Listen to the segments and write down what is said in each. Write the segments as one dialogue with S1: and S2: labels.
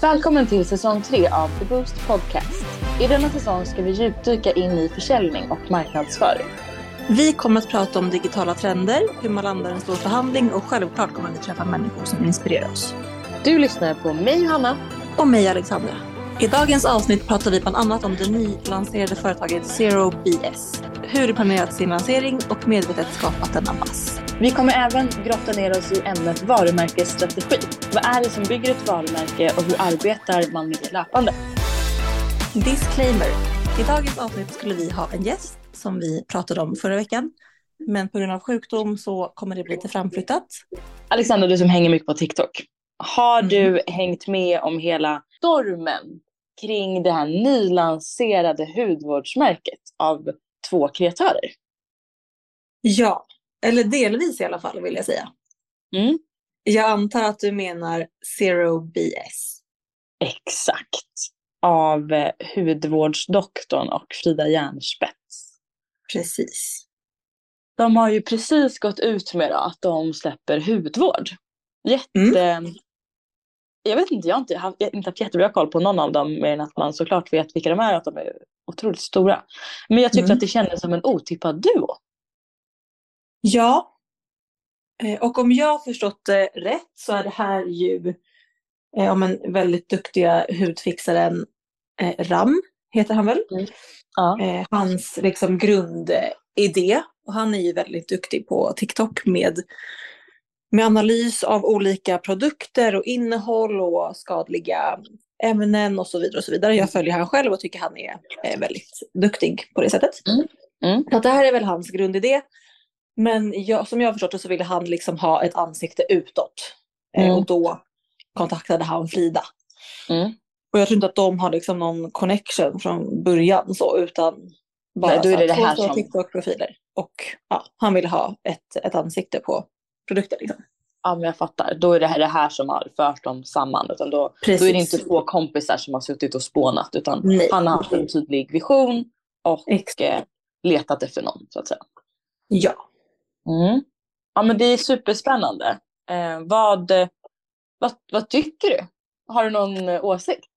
S1: Välkommen till säsong 3 av The Boost Podcast. I denna säsong ska vi djupdyka in i försäljning och marknadsföring.
S2: Vi kommer att prata om digitala trender, hur man landar en stor förhandling och självklart kommer vi träffa människor som inspirerar oss.
S1: Du lyssnar på mig Johanna.
S2: Och mig Alexandra. I dagens avsnitt pratar vi bland annat om det nylanserade företaget Zero BS. Hur du planerat sin lansering och medvetet skapat denna buzz.
S1: Vi kommer även grotta ner oss i ämnet varumärkesstrategi. Vad är det som bygger ett varumärke och hur arbetar man med det löpande?
S2: Disclaimer. I dagens avsnitt skulle vi ha en gäst som vi pratade om förra veckan. Men på grund av sjukdom så kommer det bli lite framflyttat.
S1: Alexandra, du som hänger mycket på TikTok. Har
S2: Mm.
S1: du hängt med om hela stormen kring det här nylanserade hudvårdsmärket av två kreatörer?
S2: Ja, eller delvis i alla fall vill jag säga.
S1: Mm.
S2: Jag antar att du menar Zero BS.
S1: Exakt. Av eh, hudvårdsdoktorn och Frida Järnspets.
S2: Precis.
S1: De har ju precis gått ut med då att de släpper hudvård. Jätte... Jag vet inte, jag har inte, haft, jag har inte haft jättebra koll på någon av dem mer än att man såklart vet vilka de är och att de är otroligt stora. Men jag tyckte
S2: Mm.
S1: att det kändes som en otippad duo.
S2: Ja. Eh, Och om jag har förstått det rätt så är det här ju eh, om en väldigt duktiga hudfixaren eh, Ram, heter han väl?
S1: Ja.
S2: Eh, hans liksom grundidé. Och han är ju väldigt duktig på TikTok med, med analys av olika produkter och innehåll och skadliga ämnen och så vidare. och så vidare. Jag följer han själv och tycker han är eh, väldigt duktig på det sättet.
S1: Mm.
S2: Så att det här är väl hans grundidé. Men jag, som jag har förstått det så ville han liksom ha ett ansikte utåt. Eh,
S1: Mm.
S2: och då kontaktade han Frida.
S1: Mm.
S2: Och jag tror inte att de har liksom någon connection från början så utan bara
S1: Nej, då är
S2: så
S1: det det här som-
S2: TikTok-profiler. Och ja, han ville ha ett, ett ansikte på produkten. Liksom.
S1: Ja, men jag fattar. Då är det här, det här som har fört dem samman. Utan då, då är det inte två kompisar som har suttit och spånat. Utan
S2: Nej.
S1: han har haft en tydlig vision och
S2: Exakt.
S1: eh, letat efter någon så att säga.
S2: Ja.
S1: Mm. Ja men det är superspännande. Eh, vad, vad, vad tycker du? Har du någon eh, åsikt?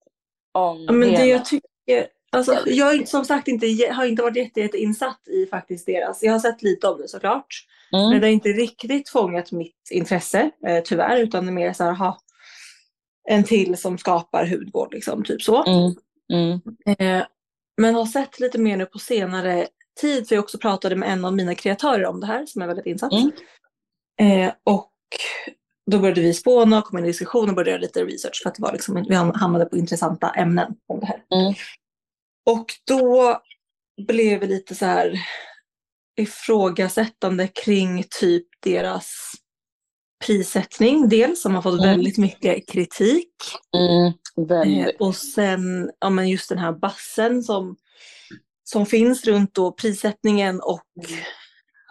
S1: Om
S2: ja men det jag tycker, alltså, jag som sagt inte, har inte varit jätte, jätte insatt i faktiskt deras, jag har sett lite om det såklart.
S1: Mm.
S2: Men det har inte riktigt fångat mitt intresse eh, tyvärr utan det är mer så här, aha, en till som skapar hudvård liksom, typ så.
S1: Mm. Mm.
S2: Eh, men har sett lite mer nu på senare tid, för jag också pratade med en av mina kreatörer om det här som är väldigt insatt.
S1: Mm.
S2: Eh, och då började vi spåna och kom in i diskussion och började göra lite research för att det var liksom, vi hamnade på intressanta ämnen om det här.
S1: Mm.
S2: Och då blev vi lite så här ifrågasättande kring typ deras prissättning dels som har fått
S1: Mm.
S2: väldigt mycket kritik.
S1: Mm.
S2: Eh,
S1: Väldigt.
S2: och sen ja, men just den här bassen som, som finns runt då prissättningen och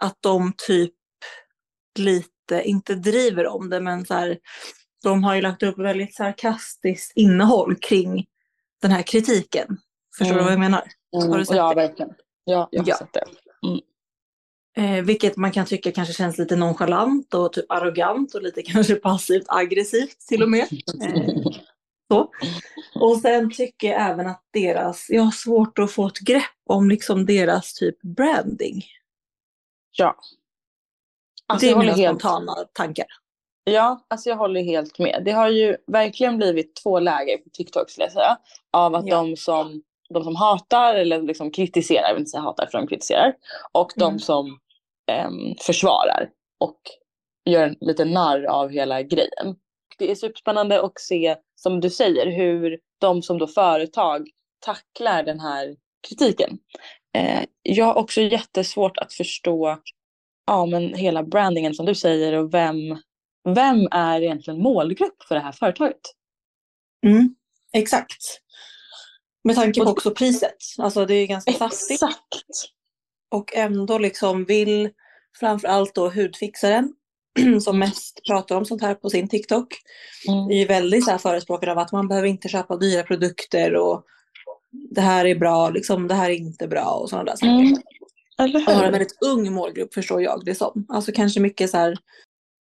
S2: att de typ lite, inte driver om det, men så här, de har ju lagt upp väldigt sarkastiskt innehåll kring den här kritiken. Förstår du
S1: Mm.
S2: vad jag menar?
S1: Mm.
S2: har du sett
S1: ja
S2: det?
S1: verkligen. Ja, jag har
S2: Ja.
S1: sett det.
S2: Eh, vilket man kan tycka kanske känns lite nonchalant och typ arrogant och lite kanske passivt aggressivt till och med. Eh, så. Och sen tycker jag även att deras, jag har svårt att få ett grepp om liksom deras typ branding.
S1: Ja. Alltså,
S2: det är mina
S1: helt
S2: spontana tankar.
S1: Ja, alltså jag håller helt med. Det har ju verkligen blivit två läger på TikTok skulle jag säga. Av att
S2: Ja.
S1: de, som, de som hatar eller liksom kritiserar, jag vill inte säga hatar för de kritiserar. Och de
S2: Mm.
S1: som ehm, försvarar och gör en liten narr av hela grejen. Det är superspännande att se, som du säger, hur de som då företag tacklar den här kritiken. Eh, jag har också jättesvårt att förstå ja, men hela brandingen som du säger och vem, vem är egentligen målgrupp för det här företaget?
S2: Mm. Exakt. Med tanke på också priset. Alltså det är ganska saftigt.
S1: Exakt.
S2: Och ändå liksom vill framförallt då hudfixaren som mest pratar om sånt här på sin TikTok.
S1: Mm.
S2: är ju väldigt så här förespråkare av att man behöver inte köpa dyra produkter och det här är bra, liksom, det här är inte bra och sådana där saker.
S1: Mm. Eller
S2: Och har en
S1: hur?
S2: väldigt ung målgrupp förstår jag det som. Alltså kanske mycket så här,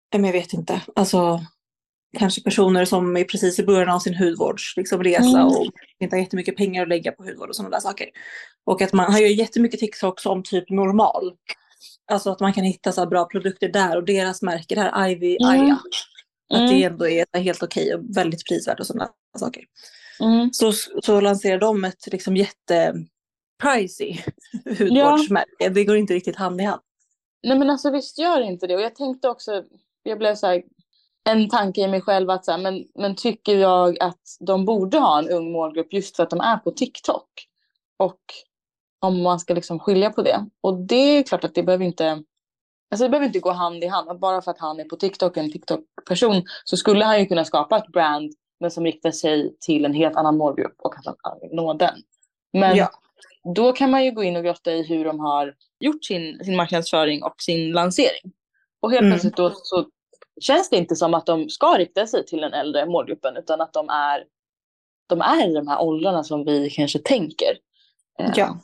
S2: jag vet inte, alltså kanske personer som är precis i början av sin hudvårdsresa liksom, resa
S1: Mm.
S2: och inte har jättemycket pengar att lägga på hudvård och sådana där saker. Och att man har ju jättemycket TikToks om typ normal. Alltså att man kan hitta så bra produkter där och deras märke, här Ivy
S1: Mm.
S2: Aya. Att
S1: Mm.
S2: det ändå är helt okej och väldigt prisvärt och sådana saker.
S1: Mm.
S2: Så, så lanserar de ett liksom jätte pricey hudvårdsmärke. Det går inte riktigt hand i hand.
S1: Nej men alltså visst gör inte det. Och jag tänkte också, jag blev så här, en tanke i mig själv att så här, men, men tycker jag att de borde ha en ung målgrupp just för att de är på TikTok? Och om man ska liksom skilja på det. Och det är klart att det behöver inte, alltså det behöver inte gå hand i hand. Bara för att han är på TikTok, en TikTok-person, så skulle han ju kunna skapa ett brand men som riktar sig till en helt annan målgrupp och att nå den. Men
S2: Ja.
S1: då kan man ju gå in och grotta i hur de har gjort sin, sin marknadsföring och sin lansering. Och helt
S2: Mm.
S1: plötsligt då så känns det inte som att de ska rikta sig till den äldre målgruppen utan att de är, de är i de här åldrarna som vi kanske tänker. Eh,
S2: Ja.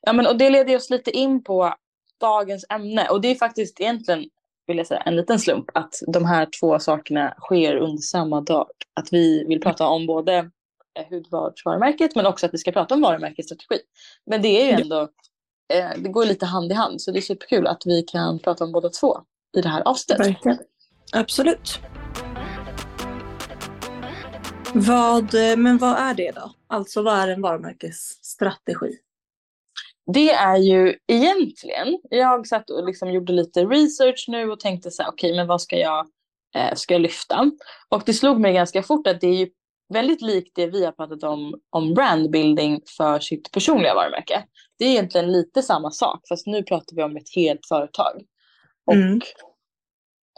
S1: ja men, och det leder oss lite in på dagens ämne och det är faktiskt egentligen vill jag säga, en liten slump att de här två sakerna sker under samma dag. Att vi vill prata om både eh, hudvårdsvarumärket men också att vi ska prata om varumärkesstrategi. Men det är ju ändå, eh, det går lite hand i hand så det är superkul att vi kan prata om båda två i det här avsnittet.
S2: Verkligen. Absolut. Vad, eh, men vad är det då? Alltså vad är en varumärkesstrategi?
S1: Det är ju egentligen, jag satt och liksom gjorde lite research nu och tänkte så här, okej men vad ska jag, eh, ska jag lyfta? Och det slog mig ganska fort att det är ju väldigt likt det vi har pratat om, om brandbuilding för sitt personliga varumärke. Det är egentligen lite samma sak fast nu pratar vi om ett helt företag. Och
S2: Mm.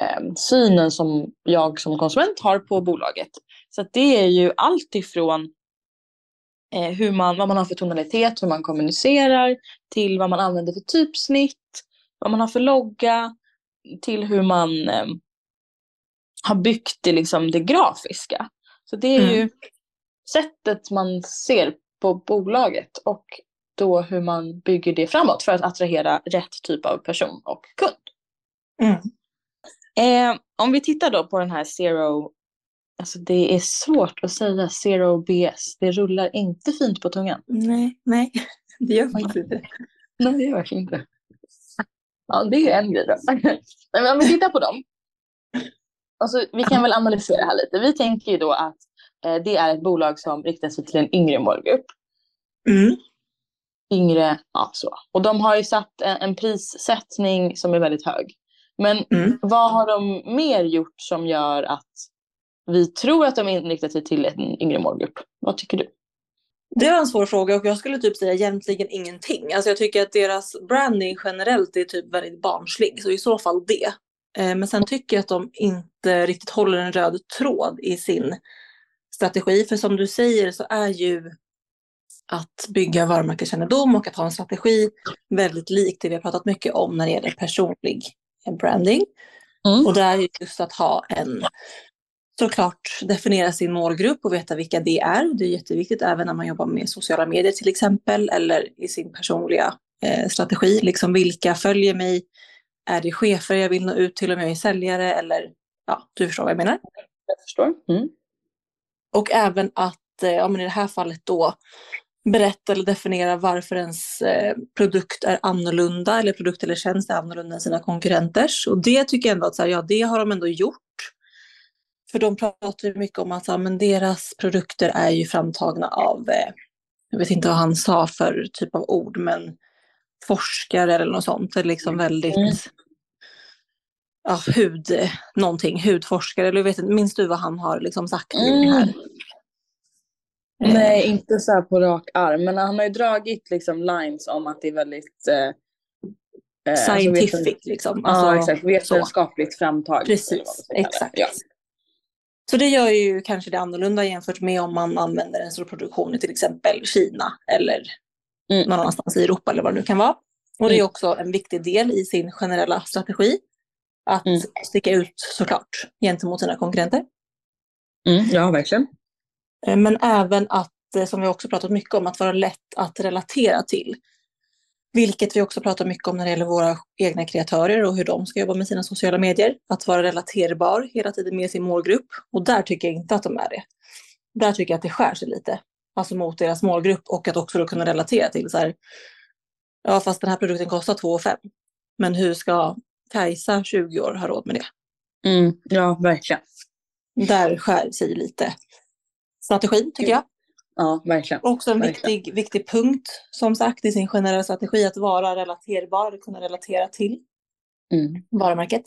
S1: Eh, synen som jag som konsument har på bolaget. Så det är ju allt ifrån eh, hur man, vad man har för tonalitet, hur man kommunicerar, till vad man använder för typsnitt, vad man har för logga, till hur man eh, har byggt det, liksom, det grafiska. Så det är
S2: Mm.
S1: ju sättet man ser på bolaget och då hur man bygger det framåt för att attrahera rätt typ av person och kund.
S2: Mm.
S1: Eh, om vi tittar då på den här Zero, alltså det är svårt att säga Zero BS, det rullar inte fint på tungan.
S2: Nej, nej, det gör faktiskt inte.
S1: Nej, det är verkligen inte. Ja, det är en grej då. Men om vi tittar på dem. Alltså, vi kan väl analysera det här lite. Vi tänker ju då att eh, det är ett bolag som riktar sig till en yngre målgrupp.
S2: Mm.
S1: Yngre, ja så. Och de har ju satt en, en prissättning som är väldigt hög. Men
S2: Mm.
S1: vad har de mer gjort som gör att vi tror att de inriktar sig till en yngre målgrupp? Vad tycker du?
S2: Det var en svår fråga och jag skulle typ säga egentligen ingenting. Alltså jag tycker att deras branding generellt är typ väldigt barnslig, så i så fall det. Eh, Men sen tycker jag att de inte riktigt håller en röd tråd i sin strategi. För som du säger så är ju att bygga varumärkeskännedom och att ha en strategi väldigt likt det vi har pratat mycket om när det gäller personlig branding.
S1: Mm.
S2: Och det är just att ha en, såklart definiera sin målgrupp och veta vilka det är. Det är jätteviktigt även när man jobbar med sociala medier till exempel eller i sin personliga eh, strategi. Liksom vilka följer mig? Är det chefer jag vill nå ut till om jag är säljare eller ja, du förstår vad jag menar.
S1: Jag förstår. Mm.
S2: Och även att, eh, ja men i det här fallet då, berätta eller definiera varför ens eh, produkt är annorlunda eller produkt eller tjänst är annorlunda än sina konkurrenters. Och det tycker jag ändå att så här, ja, det har de ändå gjort. För de pratar ju mycket om att ja, men deras produkter är ju framtagna av, eh, jag vet inte vad han sa för typ av ord, men forskare eller något sånt. Är liksom väldigt,
S1: Mm.
S2: ja, hud, någonting, hudforskare. Eller vet inte, minns du vad han har liksom sagt det här?
S1: Nej, inte så här på rak arm. Men han har ju dragit liksom lines om att det är väldigt... Eh, eh, alltså
S2: Scientific liksom.
S1: Ja,
S2: Alltså,
S1: exakt. Vetenskapligt framtaget.
S2: Precis,
S1: eller vad man ska kalla det.
S2: exakt.
S1: Ja.
S2: Så det gör ju kanske det annorlunda jämfört med om man använder en stor produktion i till exempel Kina eller
S1: Mm.
S2: någon annanstans i Europa eller vad det nu kan vara. Och det är
S1: Mm.
S2: också en viktig del i sin generella strategi. Att
S1: Mm.
S2: sticka ut såklart gentemot sina konkurrenter.
S1: Mm, ja, verkligen.
S2: Eh, Men även att, eh, som vi också pratat mycket om, att vara lätt att relatera till. Vilket vi också pratar mycket om när det gäller våra egna kreatörer och hur de ska jobba med sina sociala medier. Att vara relaterbar hela tiden med sin målgrupp. Och där tycker jag inte att de är det. Där tycker jag att det skär sig lite. Alltså mot deras målgrupp och att också då kunna relatera till så här. Ja, fast den här produkten kostar 2 5. Men hur ska Kajsa, 20 år, ha råd med det?
S1: Mm, ja, verkligen.
S2: Där skär sig lite strategin tycker jag.
S1: Ja, verkligen.
S2: Också en
S1: Verkligen.
S2: viktig, viktig punkt, som sagt, i sin generella strategi att vara relaterbar, kunna relatera till
S1: Mm,
S2: varumärket.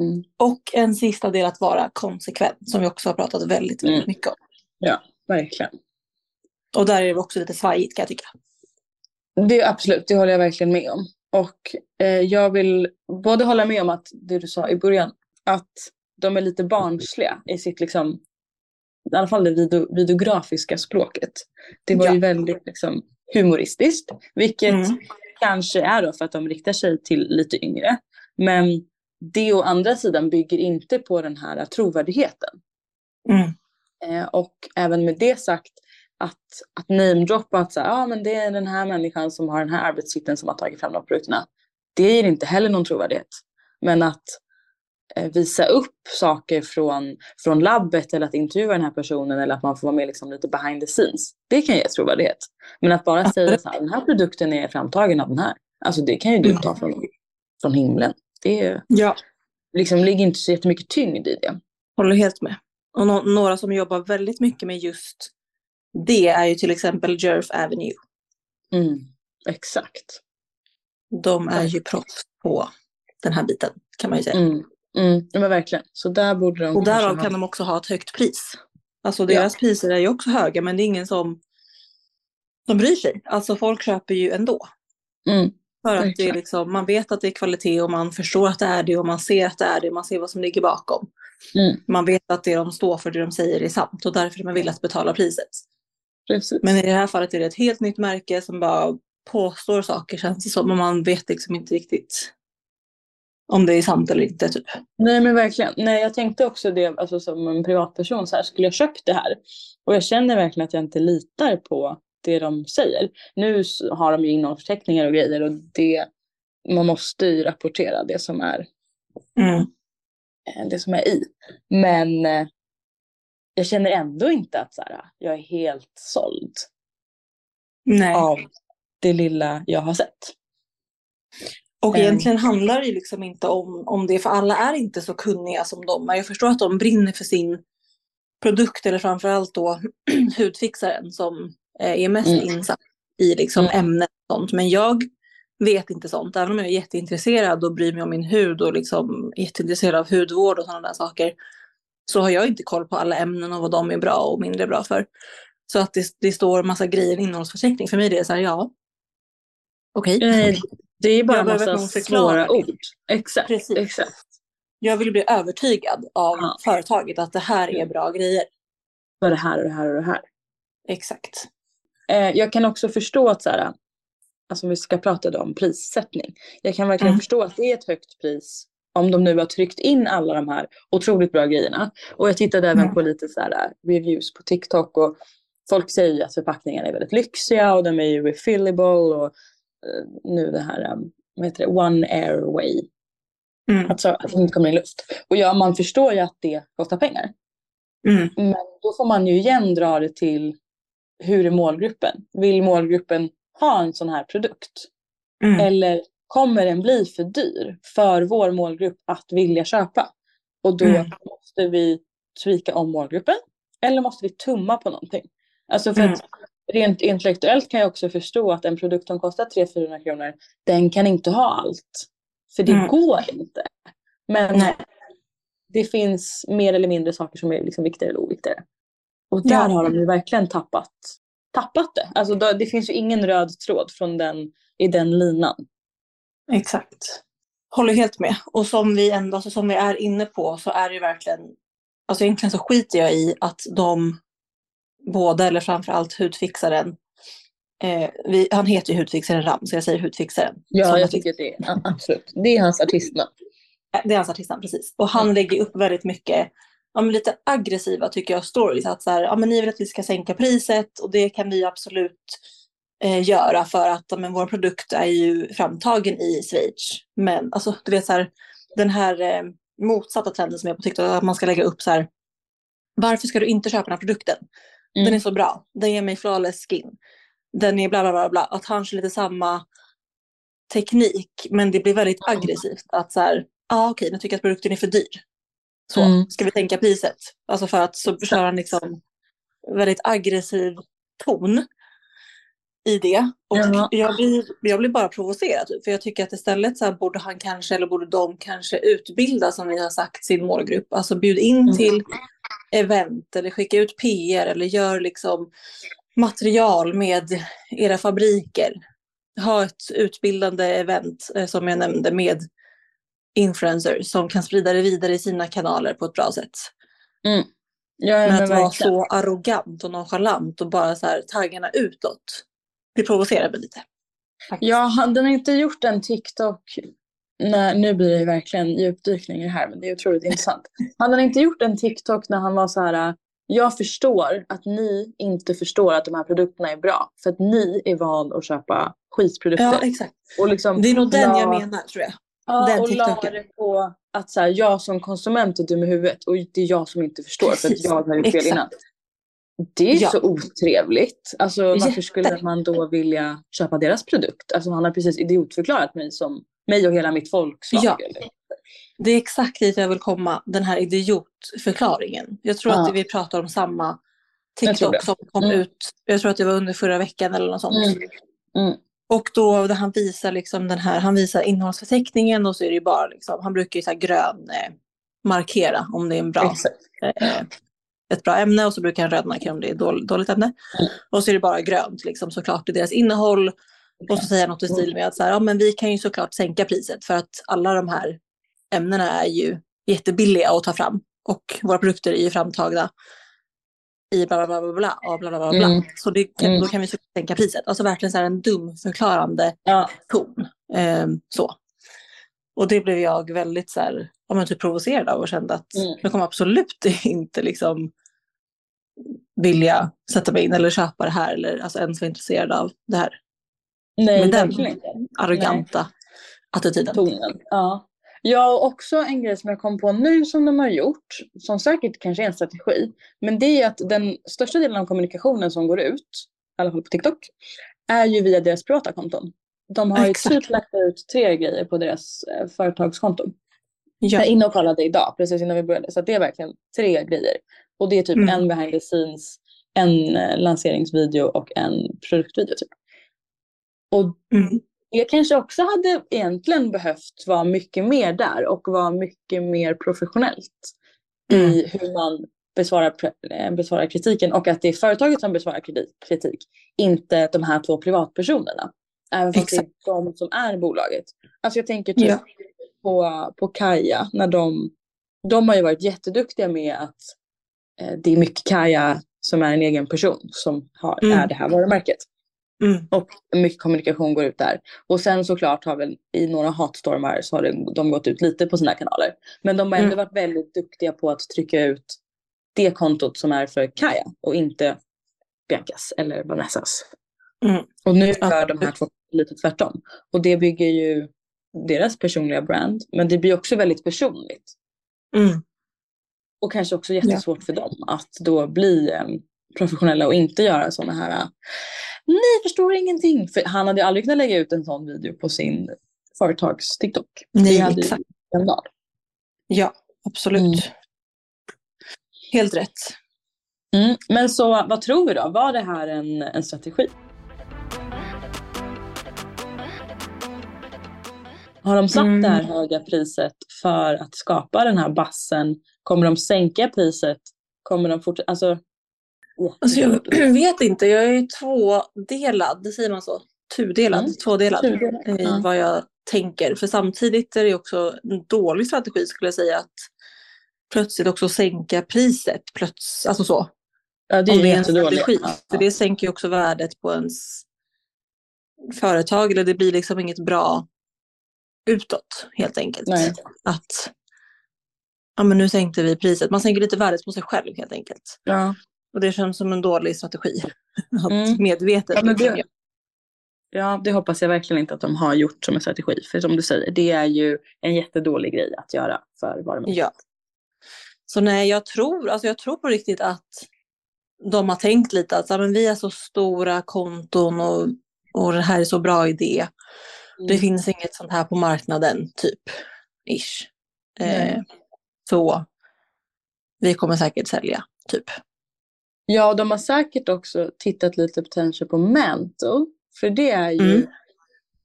S1: mm.
S2: Och en sista del att vara konsekvent, som vi också har pratat väldigt, väldigt
S1: Mm.
S2: mycket om.
S1: Verkligen.
S2: Och där är det också lite svajigt kan jag tycka.
S1: Det är absolut, det håller jag verkligen med om. Och eh, jag vill både hålla med om att det du sa i början, att de är lite barnsliga i sitt liksom, i alla fall det video, videografiska språket. Det var
S2: Ja.
S1: ju väldigt liksom humoristiskt, vilket
S2: Mm.
S1: kanske är då för att de riktar sig till lite yngre. Men det å andra sidan bygger inte på den här trovärdigheten.
S2: Mm.
S1: Eh, och även med det sagt att, att namedroppa att så här, ah, men det är den här människan som har den här arbetstiteln som har tagit fram de produkterna. Det ger inte heller någon trovärdighet. Men att visa upp saker från, från labbet eller att intervjua den här personen eller att man får vara med liksom lite behind the scenes. Det kan ge trovärdighet. Men att bara säga så här, den här produkten är framtagen av den här. Alltså det kan ju du ta från, från himlen. Det är,
S2: Ja,
S1: liksom, ligger inte så jättemycket tyngd i det.
S2: håller helt med. Och nå- några som jobbar väldigt mycket med just det är ju till exempel Jerf Avenue.
S1: Mm, exakt.
S2: De är ju proffs på den här biten kan man ju säga.
S1: Mm, mm, ja, men verkligen. Så där borde de
S2: Och därav
S1: ha-
S2: kan de också ha ett högt pris. Alltså deras priser är ju också höga men det är ingen som, som bryr sig. Alltså folk köper ju ändå.
S1: Mm,
S2: För att det är liksom, man vet att det är kvalitet och man förstår att det är det och man ser att det är det. Man ser vad som ligger bakom.
S1: mm,
S2: Man vet att det de står för, det de säger är sant och därför är man villig att betala priset.
S1: precis.
S2: Men i det här fallet är det ett helt nytt märke som bara påstår saker känns det som. Och man vet liksom inte riktigt om det är sant eller inte. Typ.
S1: Nej men verkligen. Nej jag tänkte också det alltså, som en privatperson så här, skulle jag köpt det här? Och jag känner verkligen att jag inte litar på det de säger. Nu har de ju innehållsförteckningar och grejer och det, man måste ju rapportera det som är,
S2: Mm.
S1: eh, det som är i. Men eh, jag känner ändå inte att så här, jag är helt såld
S2: Nej.
S1: av det lilla jag har sett.
S2: Och
S1: Ehm.
S2: egentligen handlar det ju liksom inte om, om det, för alla är inte så kunniga som de är. Jag förstår att de brinner för sin produkt, eller framförallt då hudfixaren som eh, är mest
S1: Mm.
S2: insatt i liksom
S1: Mm.
S2: ämnet och sånt. Men jag vet inte sånt, även om jag är jätteintresserad och bryr mig om min hud och liksom jätteintresserad av hudvård och sådana där saker. Så har jag inte koll på alla ämnen och vad de är bra och mindre bra för. Så att det, det står massa grejer i innehållsförteckning, för mig det är så här, ja. Okej.
S1: Eh, Det är bara
S2: behöver
S1: massa svåra ord. Exakt,
S2: Precis.
S1: exakt.
S2: Jag vill bli övertygad av
S1: Ja.
S2: företaget att det här är
S1: Mm.
S2: bra grejer.
S1: För det här och det här och det här.
S2: Exakt.
S1: Eh, jag kan också förstå att så här, alltså vi ska prata om prissättning. Jag kan verkligen
S2: Mm.
S1: förstå att det är ett högt pris om de nu har tryckt in alla de här otroligt bra grejerna. Och jag tittade även
S2: Mm.
S1: på lite så här äh, reviews på TikTok och folk säger att förpackningarna är väldigt lyxiga och de är ju refillable och eh, nu det här, um, vad heter det, one airway.
S2: Mm.
S1: Alltså att det inte kommer in luft. Och ja, man förstår ju att det kostar pengar.
S2: Mm.
S1: Men då får man ju igen dra det till hur är målgruppen? Vill målgruppen ha en sån här produkt?
S2: Mm.
S1: Eller kommer den bli för dyr för vår målgrupp att vilja köpa? Och då
S2: Mm.
S1: måste vi tweaka om målgruppen. Eller måste vi tumma på någonting? Alltså för
S2: Mm.
S1: att rent intellektuellt kan jag också förstå att en produkt som kostar 300-400 kronor, den kan inte ha allt. För det
S2: Mm.
S1: går inte. Men
S2: Nej.
S1: det finns mer eller mindre saker som är liksom viktigare eller oviktigare. Och där
S2: Ja.
S1: har de ju verkligen tappat, tappat det. Alltså det finns ju ingen röd tråd från den, i den linan.
S2: Exakt. Håller helt med. Och som vi, ändå, alltså som vi är inne på så är det ju verkligen, alltså egentligen så skiter jag i att de båda, eller framförallt hudfixaren, eh, vi, han heter ju hudfixaren Ram, så jag säger hudfixaren.
S1: Ja,
S2: Som
S1: jag tycker att det är ja, absolut. Det är hans artistnamn.
S2: Det är hans artistnamn, precis. Och han lägger upp väldigt mycket, ja, men lite aggressiva tycker jag, stories. Att så här, ja men ni vill att vi ska sänka priset och det kan vi absolut eh, göra för att men, vår produkt är ju framtagen i Schweiz. Men alltså, du vet så här, den här eh, motsatta trenden som är på TikTok, att man ska lägga upp så här, varför ska du inte köpa den här produkten? Mm. Den är så bra, den ger mig flawless skin. Den är bla bla bla, bla. att han kör lite samma teknik, men det blir väldigt aggressivt. Att så här, ja ah, okej, nu tycker jag att produkten är för dyr. Så, mm. ska vi tänka priset? Alltså för att så kör han liksom väldigt aggressiv ton i det. Och ja. jag, blir, jag blir bara provocerad. Typ, för jag tycker att istället så här, borde han kanske, eller borde de kanske utbilda, som vi har sagt, sin målgrupp. Alltså bjud in mm. Event eller skicka ut PR eller gör liksom material med era fabriker. Ha ett utbildande event, eh, som jag nämnde, med influencers som kan sprida det vidare i sina kanaler på ett bra sätt. Mm. Ja, men att vara så arrogant och nonchalant och bara så här taggarna utåt. Det provocerar mig lite.
S1: Faktiskt. Ja, hade inte gjort en TikTok, när, nu blir det verkligen djupdykning i det här men det är otroligt intressant. Hade han inte gjort en TikTok när han var så här, jag förstår att ni inte förstår att de här produkterna är bra för att ni är van att köpa skitprodukter.
S2: Ja, exakt. Och liksom, det är nog den jag menar tror jag.
S1: Ja, den och TikToken. la det på att så här, jag som konsument är dum i huvudet och det är jag som inte förstår Precis. för att jag har gjort fel innan. Det är ja. så otrevligt. Alltså varför Jätte. skulle man då vilja köpa deras produkt? Alltså han har precis idiotförklarat mig som mig och hela mitt folkslag. Ja.
S2: Det är exakt dit jag vill komma, den här idiotförklaringen. Jag tror ja. att vi pratar om samma TikTok som kom mm. ut, jag tror att det var under förra veckan eller något sånt. Mm. Mm. Och då där han visar liksom den här, han visar innehållsförteckningen och så är det ju bara liksom, han brukar ju så här grön eh, markera om det är en bra, eh, ett bra ämne och så brukar han röd markera om det är dåligt, dåligt ämne. Mm. Och så är det bara grönt liksom såklart i deras innehåll. Och så säger han något i stil med att så här, ja, men vi kan ju såklart sänka priset för att alla de här ämnena är ju jättebilliga att ta fram och våra produkter är ju framtagna i bla bla bla bla bla bla bla. bla. Mm. Så det kan, mm. då kan vi sänka priset. Alltså verkligen så här en dum förklarande ja. ton. Eh, så. Och det blev jag väldigt så här, ja, men typ provocerad av och kände att mm. jag kommer absolut inte liksom vilja sätta mig in eller köpa det här eller alltså ens vara intresserad av det här. Nej, Med den arroganta Nej. attityden.
S1: Tonen. Ja. Ja, och också en grej som jag kom på nu som de har gjort, som säkert kanske är en strategi, men det är att den största delen av kommunikationen som går ut, i alla fall på TikTok, är ju via deras privata konton. De har ju typ lagt ut tre grejer på deras eh, företagskonton. Ja. Jag inne och kollade idag, precis innan vi började, så det är verkligen tre grejer. Och det är typ mm. en behind the scenes, en eh, lanseringsvideo och en produktvideo. Typ. Och mm det kanske också hade egentligen behövt vara mycket mer där och vara mycket mer professionellt mm. i hur man besvarar, eh, besvarar kritiken och att det är företaget som besvarar kritik, inte de här två privatpersonerna. Även fast det är de som är bolaget. Alltså jag tänker typ ja. på, på Kaja, när de, de har ju varit jätteduktiga med att eh, det är mycket Kaja som är en egen person som har, mm. är det här varumärket. Mm. Och mycket kommunikation går ut där. Och sen såklart har väl i några hatstormar så har det, de gått ut lite på sina kanaler. Men de har ändå mm. varit väldigt duktiga på att trycka ut det kontot som är för Kaja och inte Biancas eller Vanessas. Mm. Och nu gör de här två lite tvärtom. Och det bygger ju deras personliga brand. Men det blir också väldigt personligt. Mm. Och kanske också jättesvårt ja. för dem att då bli um, professionella och inte göra sådana här ni förstår ingenting. För han hade aldrig kunnat lägga ut en sån video på sin företags TikTok.
S2: Nej, hade exakt. En dag. Ja, absolut. Mm. Helt rätt.
S1: Mm. Men så vad tror vi då? Var det här en, en strategi? Har de satt mm. det här höga priset för att skapa den här bassen? Kommer de sänka priset? Kommer de fortsätta? Alltså,
S2: Alltså jag vet inte, jag är tvådelad, säger man så? Tudelad, mm. tvådelad Tudelad. i ja. vad jag tänker. För samtidigt är det också en dålig strategi skulle jag säga att plötsligt också sänka priset. Plöts, alltså så.
S1: Ja, det är, det är en strategi.
S2: För det sänker ju också värdet på ens företag. Eller det blir liksom inget bra utåt helt enkelt. Nej. Att ja, men nu sänkte vi priset. Man sänker lite värdet på sig själv helt enkelt. Ja. Och det känns som en dålig strategi. Att mm. medvetet. Ja,
S1: det, Ja, det hoppas jag verkligen inte att de har gjort som en strategi. För som du säger, det är ju en jättedålig grej att göra för varumärket.
S2: Ja. Så nej, jag tror, alltså jag tror på riktigt att de har tänkt lite att men vi är så stora konton och, och det här är så bra idé. Mm. Det finns inget sånt här på marknaden, typ. Ish. Eh, så vi kommer säkert sälja, typ.
S1: Ja, de har säkert också tittat lite potential på Mantle. För det är ju mm.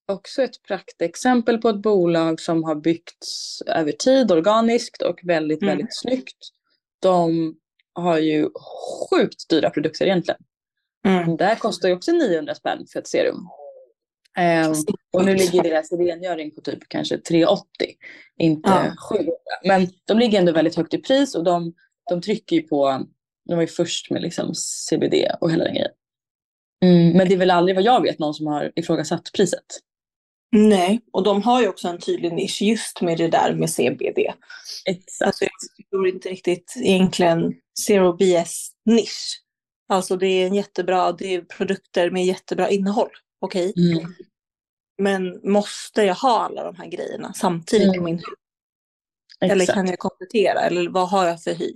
S1: också ett praktexempel på ett bolag som har byggts över tid organiskt och väldigt, mm. väldigt snyggt. De har ju sjukt dyra produkter egentligen. Mm. Där kostar ju också 900 spänn för ett serum. Um, och nu ligger deras rengöring på typ kanske 380, inte ja. 700. Men de ligger ändå väldigt högt i pris och de, de trycker ju på, de var ju först med liksom CBD och hela den grejen. Mm, men det är väl aldrig vad jag vet någon som har ifrågasatt priset.
S2: Nej, och de har ju också en tydlig nisch just med det där med CBD.
S1: Exakt.
S2: Alltså jag förstår inte riktigt egentligen Zero BS nisch. Alltså det är en jättebra, det är produkter med jättebra innehåll. Okej. Okay? Mm. Men måste jag ha alla de här grejerna samtidigt mm. på min hy? Eller kan jag komplettera? Eller vad har jag för hy?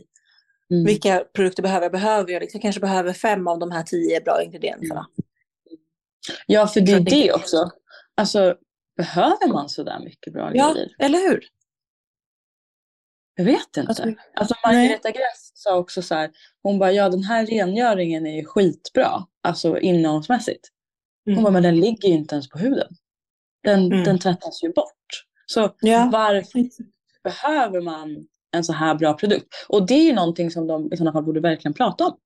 S2: Mm. Vilka produkter behöver jag? Behöver jag, liksom, jag kanske behöver fem av de här tio bra ingredienserna.
S1: Ja, för det är det också. Alltså, behöver man så där mycket bra
S2: ja, grejer? Ja, eller hur?
S1: Jag vet inte. Alltså, alltså Margareta Gräs sa också så här, hon bara, ja den här rengöringen är ju skitbra, alltså innehållsmässigt. Hon mm. bara, men den ligger ju inte ens på huden. Den, mm. den tvättas ju bort. Så ja. varför behöver man en så här bra produkt? Och det är ju någonting som de i sådana fall borde verkligen prata om.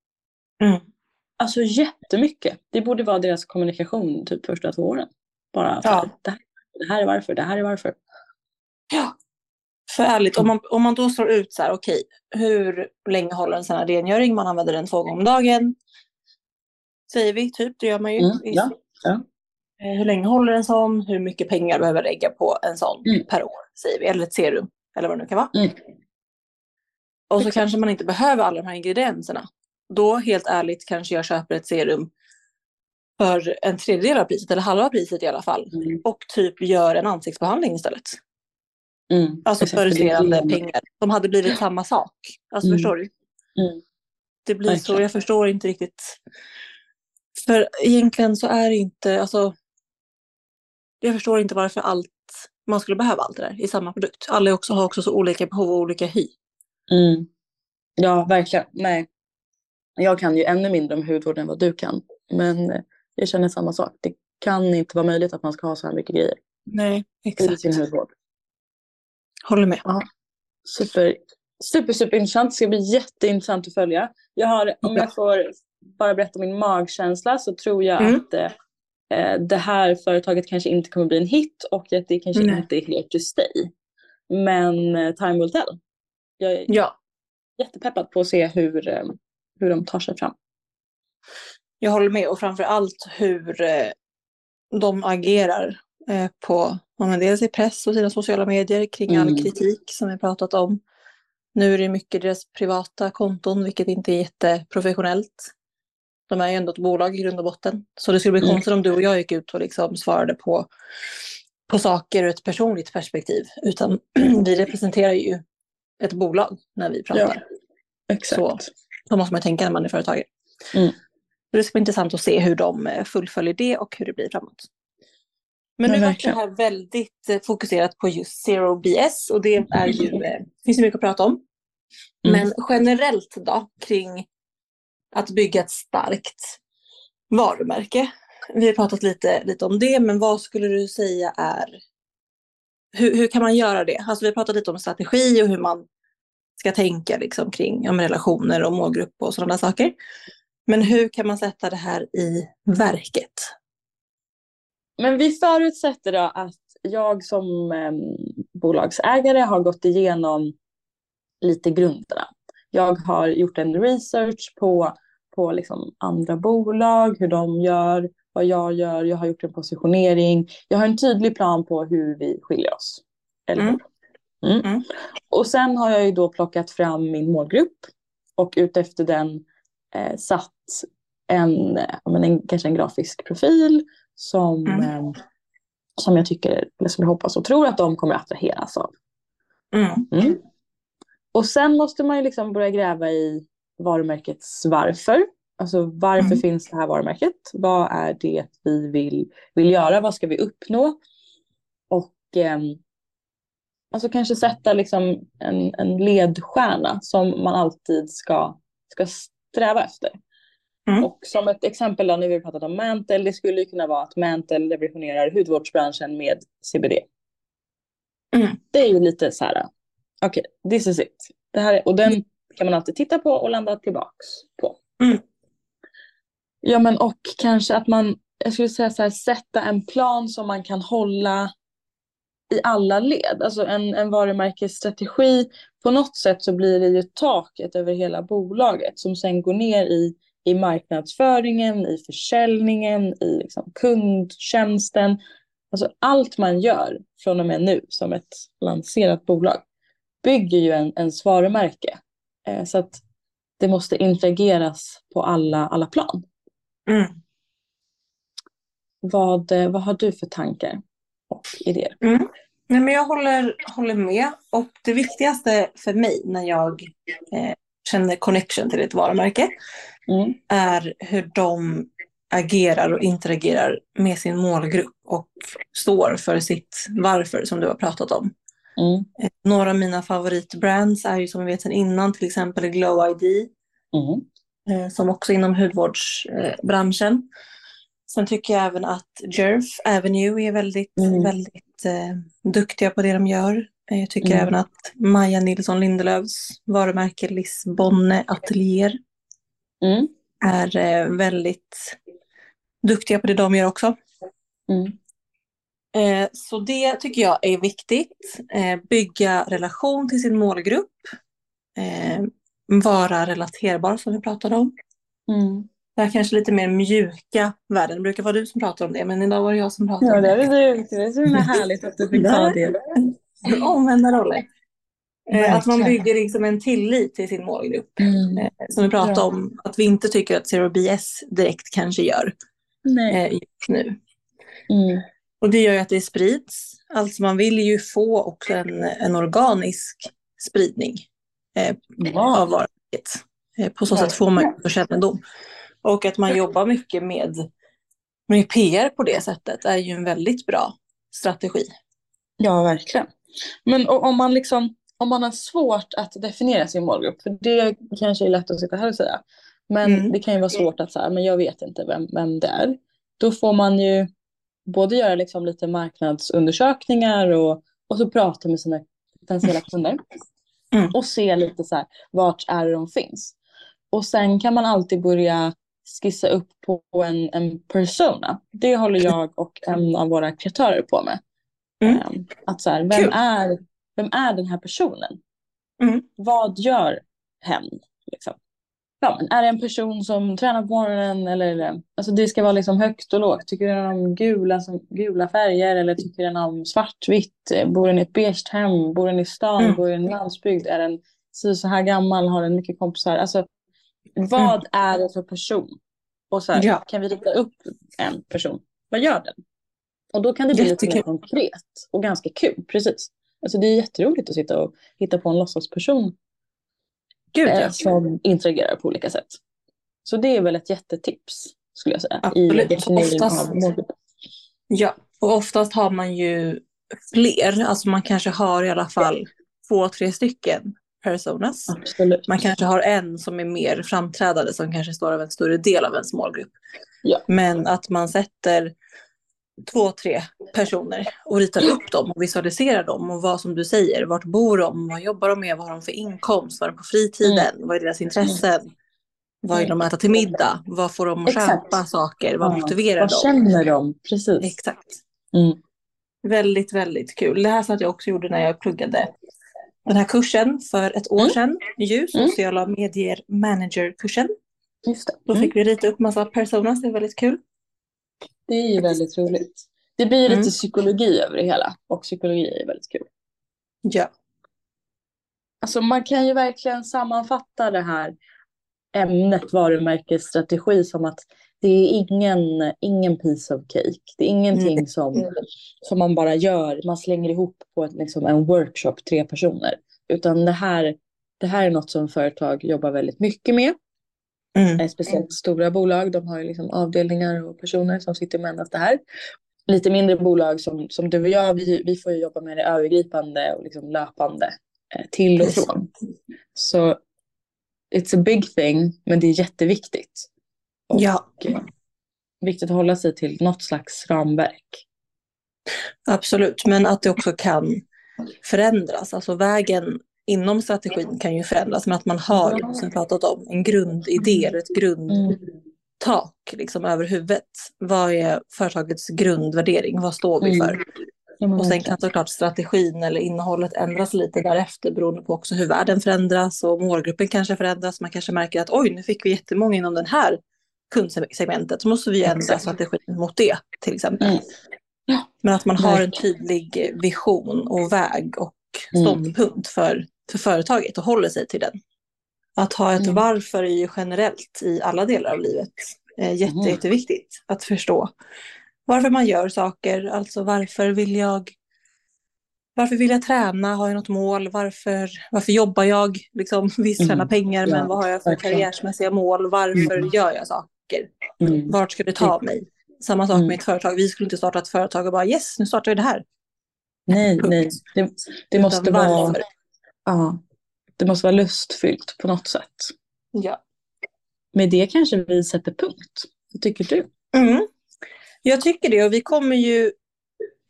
S1: Mm. Alltså jättemycket. Det borde vara deras kommunikation typ första två åren. Bara ja. det, här, det här är varför, det här är varför.
S2: Ja, för ärligt, om man, om man då slår ut så här, okej, okay, hur länge håller en sån här rengöring? Man använder den två gånger om dagen. Säger vi, typ, det gör man ju. Mm,
S1: ja, ja.
S2: Eh, hur länge håller en sån? Hur mycket pengar behöver jag lägga på en sån mm. per år, säger vi. Eller ett serum, eller vad det nu kan vara. Mm. Och så Exakt. kanske man inte behöver alla de här ingredienserna. Då, helt ärligt, kanske jag köper ett serum för en tredjedel av priset, eller halva priset i alla fall. Mm. Och typ gör en ansiktsbehandling istället. Mm. Alltså för resterande pengar. De hade blivit samma sak. Alltså mm. förstår du? Mm. Det blir så, jag förstår inte riktigt. För egentligen så är det inte, alltså. Jag förstår inte varför allt, man skulle behöva allt det där i samma produkt. Alla också, har också så olika behov och olika hy.
S1: Mm. Ja, verkligen. Nej. Jag kan ju ännu mindre om hudvård än vad du kan. Men jag känner samma sak. Det kan inte vara möjligt att man ska ha så här mycket grejer.
S2: Nej, exakt. I
S1: sin hudvård.
S2: Håller med.
S1: Ja. Super, super, super intressant. Det ska bli jätteintressant att följa. Jag har, om jag får bara berätta min magkänsla så tror jag mm. att eh, det här företaget kanske inte kommer bli en hit och att det kanske Nej. inte är here to stay. Men eh, time will tell. Jag är ja. jättepeppad på att se hur, eh, hur de tar sig fram.
S2: Jag håller med och framför allt hur eh, de agerar eh, på dels i press och sina sociala medier kring all mm. kritik som vi pratat om. Nu är det mycket deras privata konton, vilket inte är jätteprofessionellt. De är ju ändå ett bolag i grund och botten. Så det skulle bli mm. konstigt om du och jag gick ut och liksom svarade på, på saker ur ett personligt perspektiv. Utan vi representerar ju ett bolag när vi pratar.
S1: Ja, exakt. Så,
S2: så måste man tänka när man är företagare. Mm. det ska bli intressant att se hur de eh, fullföljer det och hur det blir framåt. Men nu var det här väldigt eh, fokuserat på just Zero BS och det är ju, eh, finns det mycket att prata om. Mm. Men generellt då kring att bygga ett starkt varumärke. Vi har pratat lite, lite om det, men vad skulle du säga är hur, hur kan man göra det? Alltså vi har pratat lite om strategi och hur man ska tänka liksom, kring ja, relationer och målgrupp och sådana saker. Men hur kan man sätta det här i verket?
S1: Men vi förutsätter då att jag som eh, bolagsägare har gått igenom lite grunderna. Jag har gjort en research på, på liksom andra bolag, hur de gör, vad jag gör. Jag har gjort en positionering. Jag har en tydlig plan på hur vi skiljer oss. Eller mm. Mm. Mm. Och sen har jag ju då plockat fram min målgrupp och utefter den eh, satt en, en, kanske en grafisk profil som,
S2: Mm.
S1: eh, som jag tycker, eller som jag hoppas och tror att de kommer attraheras av.
S2: Mm.
S1: Mm. Och sen måste man ju liksom börja gräva i varumärkets varför. Alltså varför
S2: Mm.
S1: finns det här varumärket? Vad är det vi vill, vill göra? Vad ska vi uppnå? Och ehm, alltså kanske sätta liksom en, en ledstjärna som man alltid ska, ska sträva efter.
S2: Mm.
S1: Och som ett exempel då, när vi pratat om Mantle, det skulle ju kunna vara att Mantle revolutionerar hudvårdsbranschen med CBD.
S2: Mm.
S1: Det är ju lite så här, okej, this is it. Det här är, och den kan man alltid titta på och landa tillbaks på.
S2: Mm.
S1: Ja men och kanske att man, jag skulle säga så här, sätta en plan som man kan hålla i alla led. Alltså en, en varumärkesstrategi, på något sätt så blir det ju taket över hela bolaget som sen går ner i, i marknadsföringen, i försäljningen, i liksom kundtjänsten. Alltså allt man gör från och med nu som ett lanserat bolag bygger ju en, ens varumärke. Eh, så att det måste interageras på alla, alla plan.
S2: Mm.
S1: Vad, eh, vad har du för tankar och idéer?
S2: Mm. Nej, men jag håller, håller med. Och det viktigaste för mig när jag eh, känner connection till ett varumärke
S1: Mm.
S2: är hur de agerar och interagerar med sin målgrupp och står för sitt varför som du har pratat om.
S1: Mm.
S2: Eh, Några av mina favoritbrands är ju som vi vet sedan innan till exempel Glow ID
S1: Mm.
S2: Eh, som också inom hudvårdsbranschen. Sen tycker jag även att Jerf Avenue är väldigt,
S1: Mm.
S2: väldigt eh, duktiga på det de gör. Eh, Jag tycker
S1: Mm.
S2: även att Maja Nilsson Lindelöfs varumärke Lisbonne Atelier
S1: Mm.
S2: är eh, väldigt duktiga på det de gör också.
S1: Mm.
S2: Eh, Så det tycker jag är viktigt. Eh, Bygga relation till sin målgrupp. Vara relaterbar som vi pratade om.
S1: Mm.
S2: Det här kanske lite mer mjuka värden. Det brukar vara du som pratar om det, men idag var det jag som pratade
S1: Ja,
S2: om
S1: det
S2: det.
S1: är det. Det är så härligt att du fick ta det.
S2: Omvända roller. Eh, Att man bygger liksom en tillit till sin målgrupp.
S1: Mm.
S2: Eh, Som vi pratade
S1: Bra.
S2: om, att vi inte tycker att Zero BS direkt kanske gör
S1: Nej.
S2: eh, just nu.
S1: Mm.
S2: Och det gör ju att det sprids. Alltså man vill ju få också en, en organisk spridning eh, av varumärket. Eh, på så sätt får man ju kännedom. Och att man jobbar mycket med, med PR på det sättet är ju en väldigt bra strategi.
S1: ja, verkligen. Men om man liksom, om man har svårt att definiera sin målgrupp, för det kanske är lätt att sitta här och säga, men
S2: Mm.
S1: det kan ju vara svårt att säga, men jag vet inte vem, vem det är. Då får man ju både göra liksom lite marknadsundersökningar och, och så prata med sina potentiella kunder.
S2: Mm.
S1: Och se lite så här, vart är det de finns. Och sen kan man alltid börja skissa upp på en, en persona. Det håller jag och en av våra kreatörer på med.
S2: Mm.
S1: Ehm, Att så här, vem, är, vem är den här personen?
S2: Mm.
S1: Vad gör hen? Liksom? Ja, men är det en person som tränar på morgonen? Eller, alltså det ska vara liksom högt och lågt. Tycker den om gula, som, gula färger? Eller tycker den om svartvitt? Eh, Bor den i ett beige hem? Bor den i stan?
S2: Mm.
S1: Bor den i en landsbygd? Är den så, så här gammal? Har den mycket kompisar? Alltså, vad är det för person? Och så här,
S2: Ja.
S1: kan vi rita upp en person? Vad gör den? Och då kan det bli lite mer
S2: Jättekul.
S1: konkret och ganska kul. Precis. Alltså det är jätteroligt att sitta och hitta på en låtsasperson
S2: Gud
S1: eh,
S2: ja.
S1: som interagerar på olika sätt. Så det är väl ett jättetips skulle jag säga.
S2: Absolut.
S1: I
S2: Oftast-. Ja, och oftast har man ju fler. Alltså man kanske har i alla fall två, tre stycken personas.
S1: Absolut.
S2: Man kanske har en som är mer framträdande som kanske står av en större del av ens målgrupp.
S1: Ja.
S2: Men att man sätter två, tre personer och ritar upp dem och visualiserar dem och vad som du säger, vart bor de, vad jobbar de med, vad har de för inkomst, vad är de på fritiden, vad är deras intressen, vad vill de äta till middag, vad får de att köpa saker, vad
S1: Ja.
S2: motiverar
S1: Vad
S2: dem.
S1: känner de? Precis.
S2: Exakt.
S1: Mm.
S2: Väldigt, väldigt kul. Det här satt jag också gjorde när jag pluggade den här kursen för ett år
S1: Mm.
S2: sedan. Ju,
S1: Mm.
S2: sociala medier manager-kursen.
S1: Just det.
S2: Då
S1: Mm.
S2: fick vi rita upp massa personas, det är väldigt kul.
S1: Det är ju väldigt roligt. Det blir lite
S2: Mm.
S1: psykologi över det hela. Och psykologi är väldigt kul.
S2: Ja.
S1: Alltså man kan ju verkligen sammanfatta det här ämnet varumärkesstrategi som att det är ingen, ingen piece of cake. Det är ingenting
S2: Mm.
S1: som, som man bara gör, man slänger ihop på ett, liksom, en workshop, tre personer. Utan det här, det här är något som företag jobbar väldigt mycket med.
S2: Mm.
S1: Eh, Speciellt stora bolag, de har ju liksom avdelningar och personer som sitter med endast det här. Lite mindre bolag som, som du och jag, vi, vi får ju jobba med det övergripande och liksom löpande eh, till och från. Så it's a big thing, men det är jätteviktigt. Och,
S2: Ja.
S1: eh, viktigt att hålla sig till något slags ramverk.
S2: Absolut, men att det också kan förändras. Alltså vägen inom strategin kan ju förändras, men att man har, som pratat om, en grundidé eller ett grundtak liksom, över huvudet. Vad är företagets grundvärdering? Vad står vi för?
S1: Men
S2: Och sen kan såklart strategin eller innehållet ändras lite därefter beroende på också hur världen förändras och målgruppen kanske förändras. Man kanske märker att oj, nu fick vi jättemånga inom den här kundsegmentet, så måste vi ändra strategin mot det till exempel.
S1: Mm. Ja,
S2: Men att man har en tydlig vision och väg och
S1: Mm.
S2: ståndpunkt för, för företaget och håller sig till den. Att ha ett
S1: Mm.
S2: varför är ju generellt i alla delar av livet eh, jätte,
S1: Mm.
S2: jätteviktigt att förstå. Varför man gör saker, alltså varför vill jag varför vill jag träna? Har jag något mål? Varför, varför jobbar jag? Liksom, visst
S1: Mm.
S2: tjäna pengar,
S1: Ja,
S2: men vad har jag för
S1: verkligen.
S2: karriärsmässiga mål? Varför
S1: Mm.
S2: gör jag saker?
S1: Mm.
S2: Vart ska det ta mig? Samma sak
S1: Mm.
S2: med ett företag. Vi skulle inte starta ett företag och bara yes, nu startar vi det här.
S1: Nej,
S2: Punkt.
S1: nej. Det, det måste vara? Ja, det måste vara lustfyllt på något sätt.
S2: Ja.
S1: Med det kanske vi sätter punkt. Vad tycker du?
S2: Mm. Jag tycker det och vi kommer ju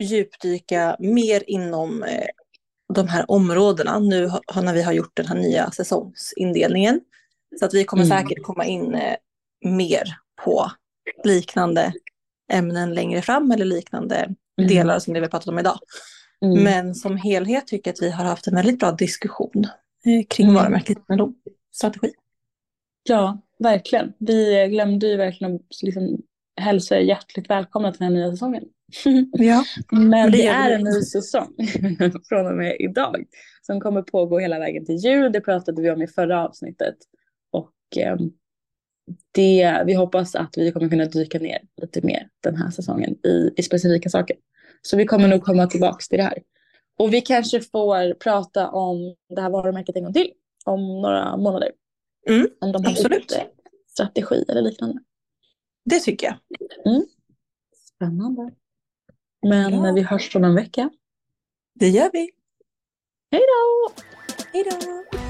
S2: djupdyka mer inom eh, de här områdena nu när vi har gjort den här nya säsongsindelningen. Så att vi kommer
S1: Mm.
S2: säkert komma in eh, mer på liknande ämnen längre fram eller liknande
S1: Mm.
S2: delar som det vi har pratat om idag.
S1: Mm.
S2: Men som helhet tycker jag att vi har haft en väldigt bra diskussion eh, kring
S1: Mm.
S2: varumärkeskännedom, strategi.
S1: Ja, verkligen. Vi glömde ju verkligen att liksom hälsa er hjärtligt välkomna till den här nya säsongen.
S2: Ja.
S1: Men
S2: det
S1: det är en ny säsong från och med idag som kommer pågå hela vägen till jul. Det pratade vi om i förra avsnittet. Och eh, det, vi hoppas att vi kommer kunna dyka ner lite mer den här säsongen i, i specifika saker. Så vi kommer nog komma tillbaka till det här. Och vi kanske får prata om det här varumärket en gång till om några månader.
S2: Mm,
S1: om de har
S2: absolut.
S1: eh, strategi eller liknande.
S2: Det tycker jag.
S1: Spännande. Men
S2: Bra.
S1: eh, vi hörs om en vecka.
S2: Det gör vi.
S1: Hej då!
S2: Hej då!